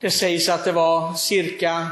Det sägs att det var cirka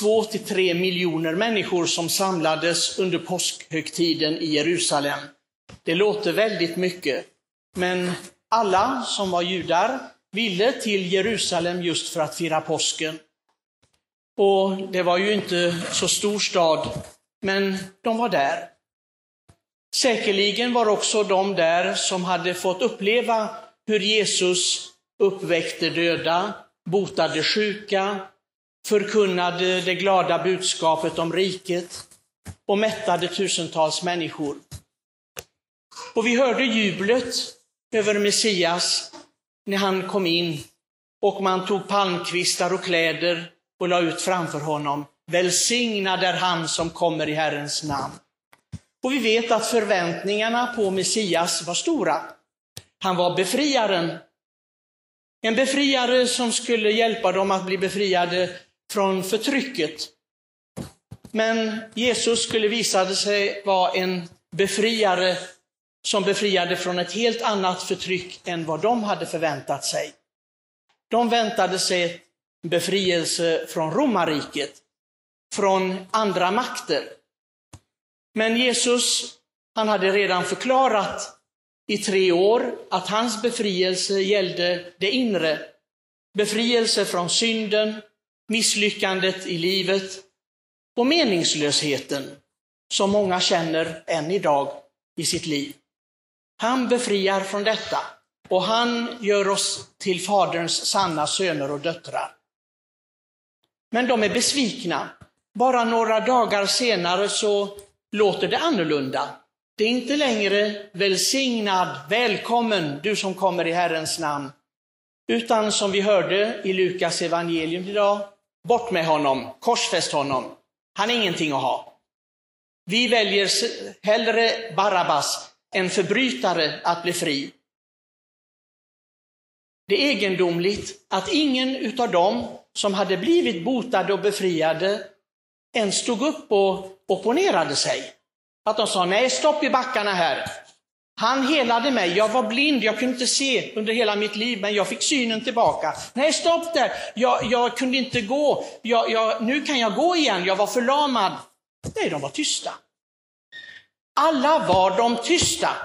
2-3 miljoner människor som samlades under påskhögtiden i Jerusalem. Det låter väldigt mycket, men alla som var judar ville till Jerusalem just för att fira påsken. Och det var ju inte så stor stad, men de var där. Säkerligen var också de där som hade fått uppleva hur Jesus uppväckte döda, botade sjuka, förkunnade det glada budskapet om riket och mättade tusentals människor. Och vi hörde jublet över Messias när han kom in och man tog palmkvistar och kläder och la ut framför honom. Välsignad är han som kommer i Herrens namn. Och vi vet att förväntningarna på Messias var stora. Han var befriaren. En befriare som skulle hjälpa dem att bli befriade från förtrycket. Men Jesus skulle visa sig vara en befriare som befriade från ett helt annat förtryck än vad de hade förväntat sig. De väntade sig befrielse från romarriket, från andra makter. Men Jesus, han hade redan förklarat i tre år att hans befrielse gällde det inre. Befrielse från synden, misslyckandet i livet och meningslösheten som många känner än idag i sitt liv. Han befriar från detta och han gör oss till Faderns sanna söner och döttrar. Men de är besvikna. Bara några dagar senare så låter det annorlunda. Det är inte längre välsignad, välkommen, du som kommer i Herrens namn. Utan som vi hörde i Lukas evangelium idag, bort med honom, korsfäst honom. Han är ingenting att ha. Vi väljer hellre Barabbas en förbrytare att bli fri. Det är egendomligt att ingen utav dem som hade blivit botade och befriade ens stod upp och opponerade sig. Att de sa, nej stopp i backarna här. Han helade mig, jag var blind, jag kunde inte se under hela mitt liv, men jag fick synen tillbaka. Nej, stopp där, jag, jag kunde inte gå, jag, jag, nu kan jag gå igen, jag var förlamad. Nej, de var tysta. Alla var de tysta.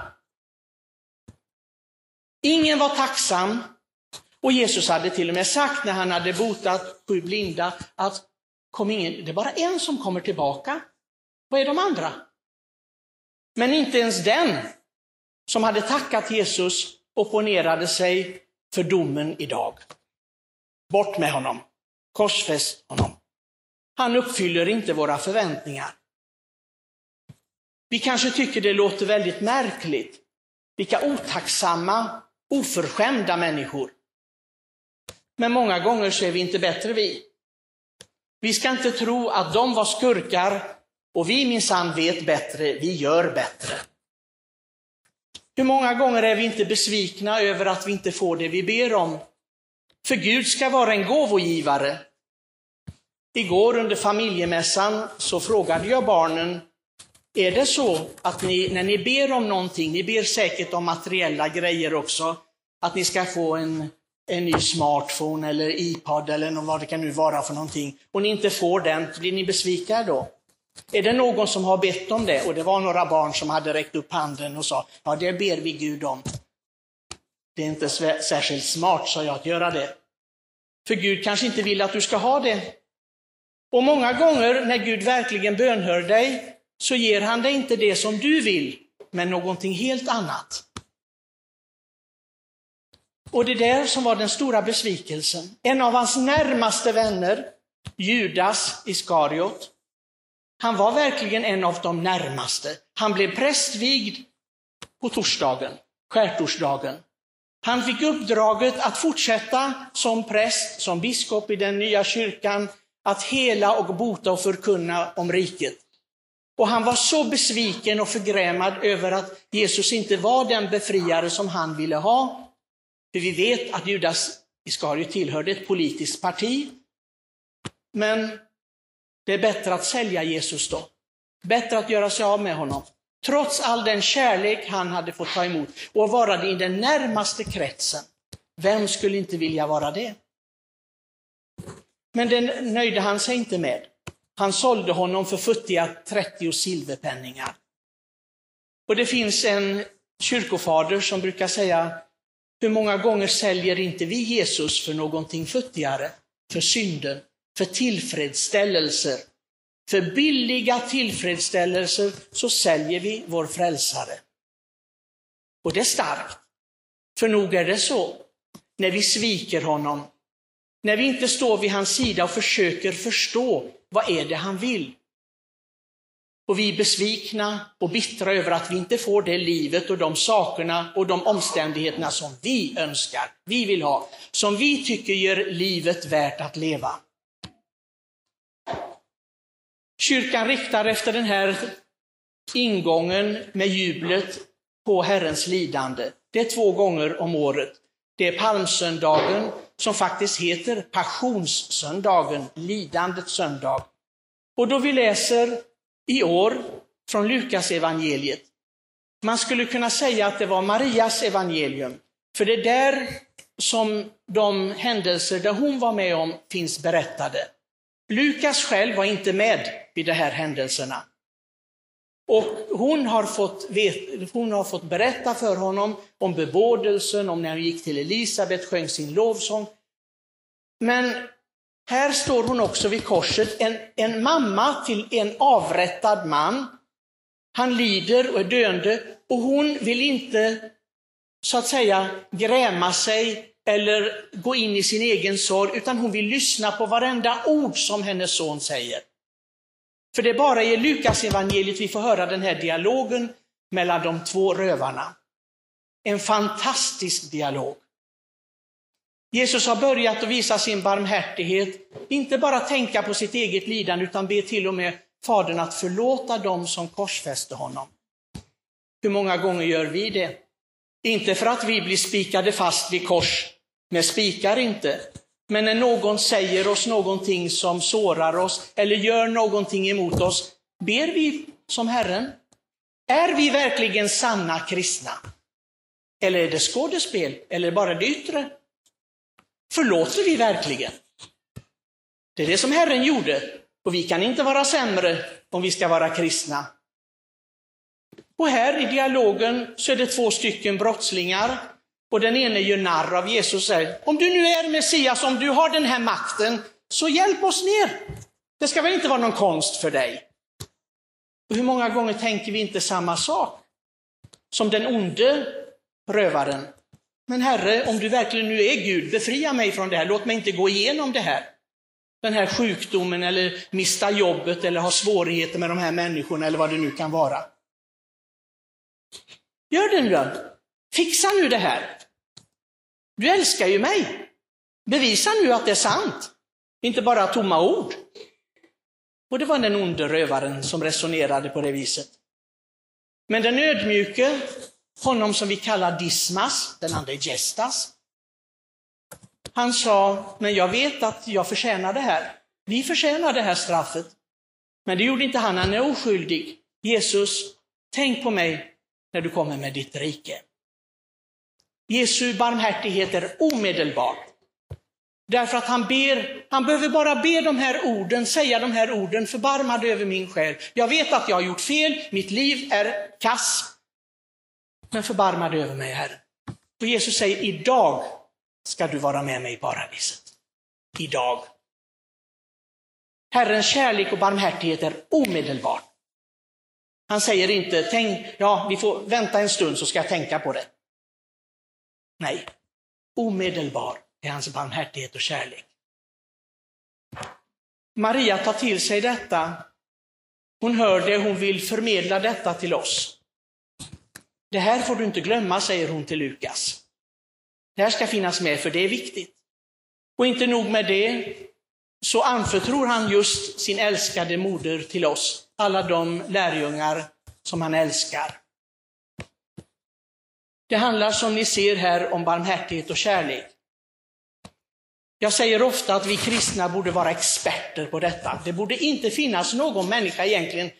Ingen var tacksam. Och Jesus hade till och med sagt när han hade botat sju blinda att kom ingen, det är bara en som kommer tillbaka. Vad är de andra? Men inte ens den som hade tackat Jesus opponerade sig för domen idag. Bort med honom. Korsfäst honom. Han uppfyller inte våra förväntningar. Vi kanske tycker det låter väldigt märkligt. Vilka otacksamma, oförskämda människor. Men många gånger så är vi inte bättre vi. Vi ska inte tro att de var skurkar och vi minsann vet bättre, vi gör bättre. Hur många gånger är vi inte besvikna över att vi inte får det vi ber om? För Gud ska vara en gåvogivare. Igår under familjemässan så frågade jag barnen, är det så att ni, när ni ber om någonting, ni ber säkert om materiella grejer också, att ni ska få en, en ny smartphone eller iPad eller vad det kan nu vara för någonting, och ni inte får den, blir ni besvikna då? Är det någon som har bett om det? Och det var några barn som hade räckt upp handen och sa, ja det ber vi Gud om. Det är inte särskilt smart, sa jag, att göra det. För Gud kanske inte vill att du ska ha det. Och många gånger när Gud verkligen bönhör dig, så ger han dig inte det som du vill, men någonting helt annat. Och det där som var den stora besvikelsen. En av hans närmaste vänner, Judas Iskariot, han var verkligen en av de närmaste. Han blev prästvigd på torsdagen, skärtorsdagen. Han fick uppdraget att fortsätta som präst, som biskop i den nya kyrkan, att hela och bota och förkunna om riket. Och han var så besviken och förgrämad över att Jesus inte var den befriare som han ville ha. För vi vet att Judas Iskariot tillhörde ett politiskt parti. Men det är bättre att sälja Jesus då. Bättre att göra sig av med honom. Trots all den kärlek han hade fått ta emot och vara det i den närmaste kretsen. Vem skulle inte vilja vara det? Men den nöjde han sig inte med. Han sålde honom för futtiga 30 silverpenningar. Och det finns en kyrkofader som brukar säga, hur många gånger säljer inte vi Jesus för någonting futtigare? För synden, för tillfredsställelser. För billiga tillfredsställelser så säljer vi vår frälsare. Och det är starkt. För nog är det så, när vi sviker honom, när vi inte står vid hans sida och försöker förstå vad är det han vill. Och vi är besvikna och bittra över att vi inte får det livet och de sakerna och de omständigheterna som vi önskar, vi vill ha, som vi tycker gör livet värt att leva. Kyrkan riktar efter den här ingången med jublet på Herrens lidande. Det är två gånger om året. Det är palmsöndagen som faktiskt heter passionssöndagen, lidandets söndag. Och då vi läser i år från Lukas evangeliet. Man skulle kunna säga att det var Marias evangelium, för det är där som de händelser där hon var med om finns berättade. Lukas själv var inte med vid de här händelserna. Och hon har, fått hon har fått berätta för honom om bebådelsen, om när han gick till Elisabet, sjöng sin lovsång. Men här står hon också vid korset, en, en mamma till en avrättad man. Han lider och är döende och hon vill inte så att säga gräma sig eller gå in i sin egen sorg, utan hon vill lyssna på varenda ord som hennes son säger. För det är bara i Lukas evangeliet vi får höra den här dialogen mellan de två rövarna. En fantastisk dialog. Jesus har börjat att visa sin barmhärtighet, inte bara tänka på sitt eget lidande, utan be till och med Fadern att förlåta dem som korsfäste honom. Hur många gånger gör vi det? Inte för att vi blir spikade fast vid kors, med spikar inte, men när någon säger oss någonting som sårar oss eller gör någonting emot oss, ber vi som Herren. Är vi verkligen sanna kristna? Eller är det skådespel, eller bara det yttre? Förlåter vi verkligen? Det är det som Herren gjorde, och vi kan inte vara sämre om vi ska vara kristna. Och här i dialogen så är det två stycken brottslingar och den ene gör narr av Jesus och säger, om du nu är Messias, om du har den här makten, så hjälp oss ner. Det ska väl inte vara någon konst för dig? Och hur många gånger tänker vi inte samma sak? Som den onde rövaren. Men Herre, om du verkligen nu är Gud, befria mig från det här, låt mig inte gå igenom det här. Den här sjukdomen eller mista jobbet eller ha svårigheter med de här människorna eller vad det nu kan vara. Gör det nu då. Fixa nu det här. Du älskar ju mig. Bevisa nu att det är sant. Inte bara tomma ord. Och det var den onde rövaren som resonerade på det viset. Men den ödmjuke, honom som vi kallar Dismas, den andra är Gestas, han sa, men jag vet att jag förtjänar det här. Vi förtjänar det här straffet. Men det gjorde inte han, han är oskyldig. Jesus, tänk på mig när du kommer med ditt rike. Jesu barmhärtighet är omedelbar. Därför att han ber, han behöver bara be de här orden, säga de här orden, förbarma dig över min själ. Jag vet att jag har gjort fel, mitt liv är kass. Men förbarma dig över mig, Herre. Och Jesus säger, idag ska du vara med mig i paradiset. Idag. Herrens kärlek och barmhärtighet är omedelbar. Han säger inte, tänk, ja, vi får vänta en stund så ska jag tänka på det. Nej, omedelbar är hans barmhärtighet och kärlek. Maria tar till sig detta. Hon hör det, hon vill förmedla detta till oss. Det här får du inte glömma, säger hon till Lukas. Det här ska finnas med, för det är viktigt. Och inte nog med det, så anförtror han just sin älskade moder till oss, alla de lärjungar som han älskar. Det handlar som ni ser här om barmhärtighet och kärlek. Jag säger ofta att vi kristna borde vara experter på detta. Det borde inte finnas någon människa egentligen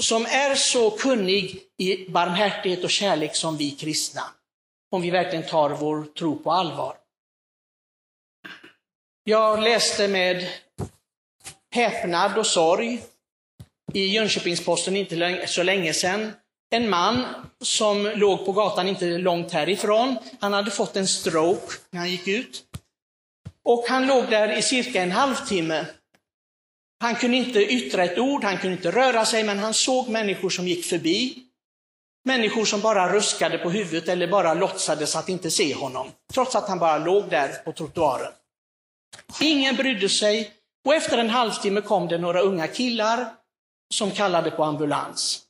som är så kunnig i barmhärtighet och kärlek som vi kristna. Om vi verkligen tar vår tro på allvar. Jag läste med häpnad och sorg i Jönköpings-Posten inte så länge sedan. En man som låg på gatan inte långt härifrån, han hade fått en stroke när han gick ut. Och han låg där i cirka en halvtimme. Han kunde inte yttra ett ord, han kunde inte röra sig, men han såg människor som gick förbi. Människor som bara ruskade på huvudet eller bara låtsades att inte se honom, trots att han bara låg där på trottoaren. Ingen brydde sig och efter en halvtimme kom det några unga killar som kallade på ambulans.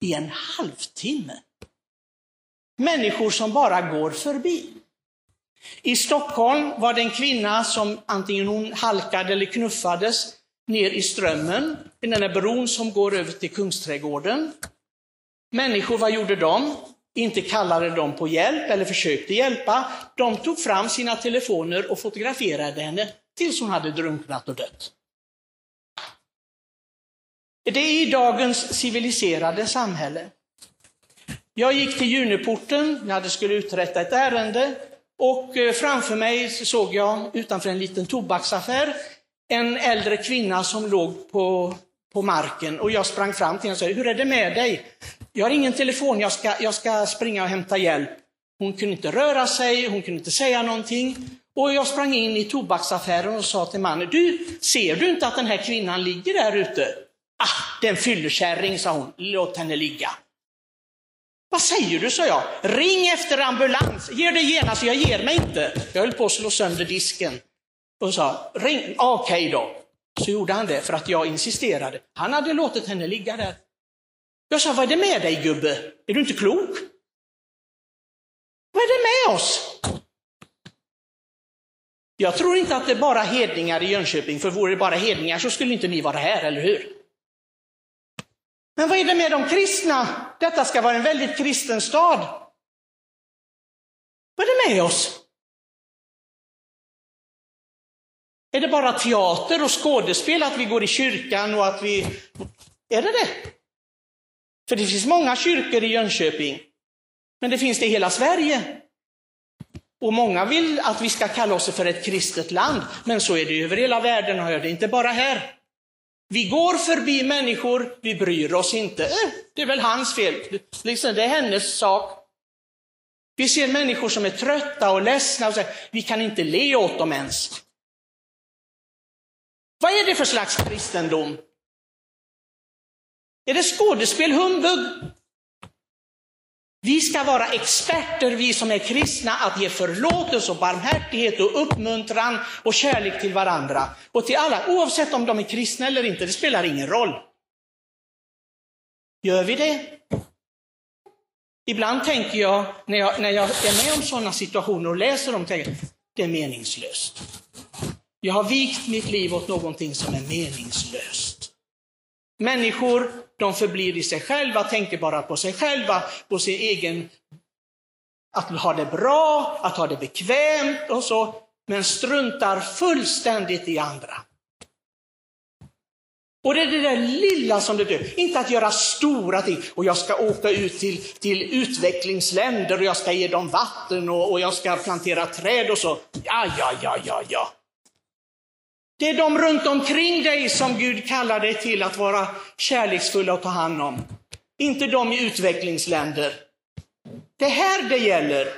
I en halvtimme! Människor som bara går förbi. I Stockholm var det en kvinna som antingen hon halkade eller knuffades ner i Strömmen, i den där bron som går över till Kungsträdgården. Människor, vad gjorde de? Inte kallade de på hjälp eller försökte hjälpa. De tog fram sina telefoner och fotograferade henne tills hon hade drunknat och dött. Det är i dagens civiliserade samhälle. Jag gick till Juneporten, jag hade skulle uträtta ett ärende och eh, framför mig såg jag utanför en liten tobaksaffär en äldre kvinna som låg på, på marken och jag sprang fram till henne och sa, hur är det med dig? Jag har ingen telefon, jag ska, jag ska springa och hämta hjälp. Hon kunde inte röra sig, hon kunde inte säga någonting. Och jag sprang in i tobaksaffären och sa till mannen, du, ser du inte att den här kvinnan ligger där ute? Ah, det är en fyllekärring, sa hon, låt henne ligga. Vad säger du, sa jag. Ring efter ambulans, ge dig genast, jag ger mig inte. Jag höll på att slå sönder disken. Och sa, ring, ah, okej okay då. Så gjorde han det för att jag insisterade. Han hade låtit henne ligga där. Jag sa, vad är det med dig gubbe? Är du inte klok? Vad är det med oss? Jag tror inte att det är bara hedningar i Jönköping, för vore det bara hedningar så skulle inte ni vara här, eller hur? Men vad är det med de kristna? Detta ska vara en väldigt kristen stad. Vad är det med oss? Är det bara teater och skådespel att vi går i kyrkan och att vi... Är det det? För det finns många kyrkor i Jönköping, men det finns det i hela Sverige. Och många vill att vi ska kalla oss för ett kristet land, men så är det över hela världen, hör det inte bara här. Vi går förbi människor, vi bryr oss inte. Eh, det är väl hans fel, liksom, det är hennes sak. Vi ser människor som är trötta och ledsna och säger, vi kan inte le åt dem ens. Vad är det för slags kristendom? Är det skådespel, humbug? Vi ska vara experter, vi som är kristna, att ge förlåtelse och barmhärtighet och uppmuntran och kärlek till varandra och till alla, oavsett om de är kristna eller inte, det spelar ingen roll. Gör vi det? Ibland tänker jag, när jag, när jag är med om sådana situationer och läser dem, tänker jag, det är meningslöst. Jag har vikt mitt liv åt någonting som är meningslöst. Människor, de förblir i sig själva, tänker bara på sig själva, på sin egen, att ha det bra, att ha det bekvämt och så, men struntar fullständigt i andra. Och det är det där lilla som det dör. Inte att göra stora ting. Och jag ska åka ut till, till utvecklingsländer och jag ska ge dem vatten och, och jag ska plantera träd och så. Ja, ja, ja, ja, ja. Det är de runt omkring dig som Gud kallar dig till att vara kärleksfulla och ta hand om. Inte de i utvecklingsländer. Det är här det gäller.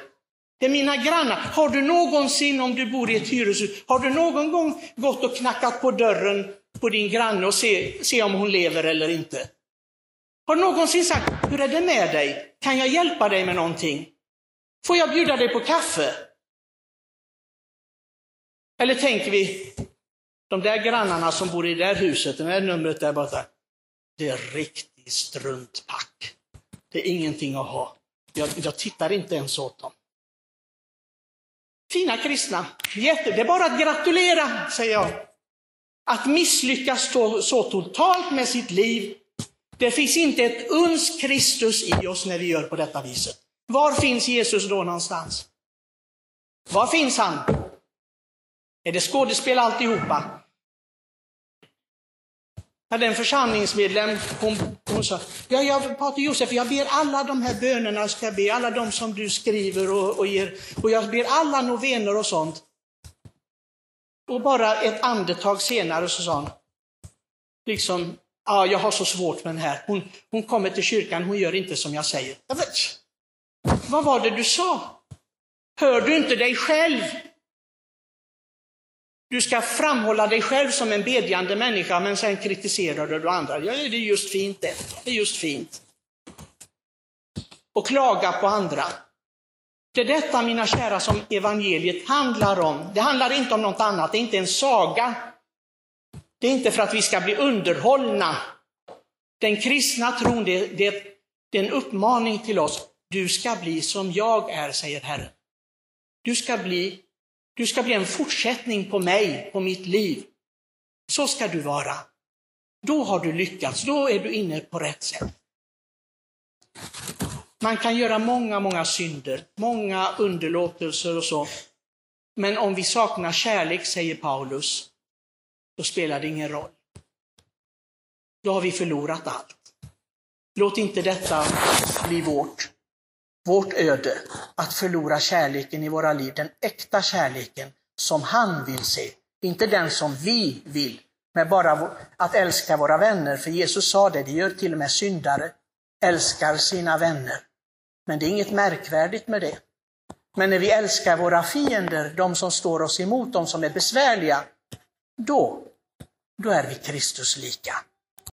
Det är mina grannar. Har du någonsin, om du bor i ett hyreshus, har du någon gång gått och knackat på dörren på din granne och se, se om hon lever eller inte? Har du någonsin sagt, hur är det med dig? Kan jag hjälpa dig med någonting? Får jag bjuda dig på kaffe? Eller tänker vi, de där grannarna som bor i det där huset, det där numret där borta, det är riktig struntpack. Det är ingenting att ha. Jag, jag tittar inte ens åt dem. Fina kristna, jätte, det är bara att gratulera, säger jag. Att misslyckas så, så totalt med sitt liv, det finns inte ett uns Kristus i oss när vi gör på detta viset. Var finns Jesus då någonstans? Var finns han? Är det skådespel alltihopa? Hade en församlingsmedlem, hon, hon sa, ja, jag, Pater Josef, jag ber alla de här bönerna, ska jag be, alla de som du skriver och, och ger, och jag ber alla novener och sånt. Och bara ett andetag senare så sa hon, liksom, ja, jag har så svårt med den här. Hon, hon kommer till kyrkan, hon gör inte som jag säger. Jag vet, vad var det du sa? Hör du inte dig själv? Du ska framhålla dig själv som en bedjande människa, men sen kritiserar du andra. Ja, det är just fint det. Det är just fint. Och klaga på andra. Det är detta, mina kära, som evangeliet handlar om. Det handlar inte om något annat, det är inte en saga. Det är inte för att vi ska bli underhållna. Den kristna tron, det, det, det är en uppmaning till oss. Du ska bli som jag är, säger Herren. Du ska bli, du ska bli en fortsättning på mig, på mitt liv. Så ska du vara. Då har du lyckats, då är du inne på rätt sätt. Man kan göra många, många synder, många underlåtelser och så. Men om vi saknar kärlek, säger Paulus, då spelar det ingen roll. Då har vi förlorat allt. Låt inte detta bli vårt, vårt öde, att förlora kärleken i våra liv, den äkta kärleken som han vill se, inte den som vi vill, med bara att älska våra vänner. För Jesus sa det, det gör till och med syndare, älskar sina vänner. Men det är inget märkvärdigt med det. Men när vi älskar våra fiender, de som står oss emot, de som är besvärliga, då, då är vi Kristus lika.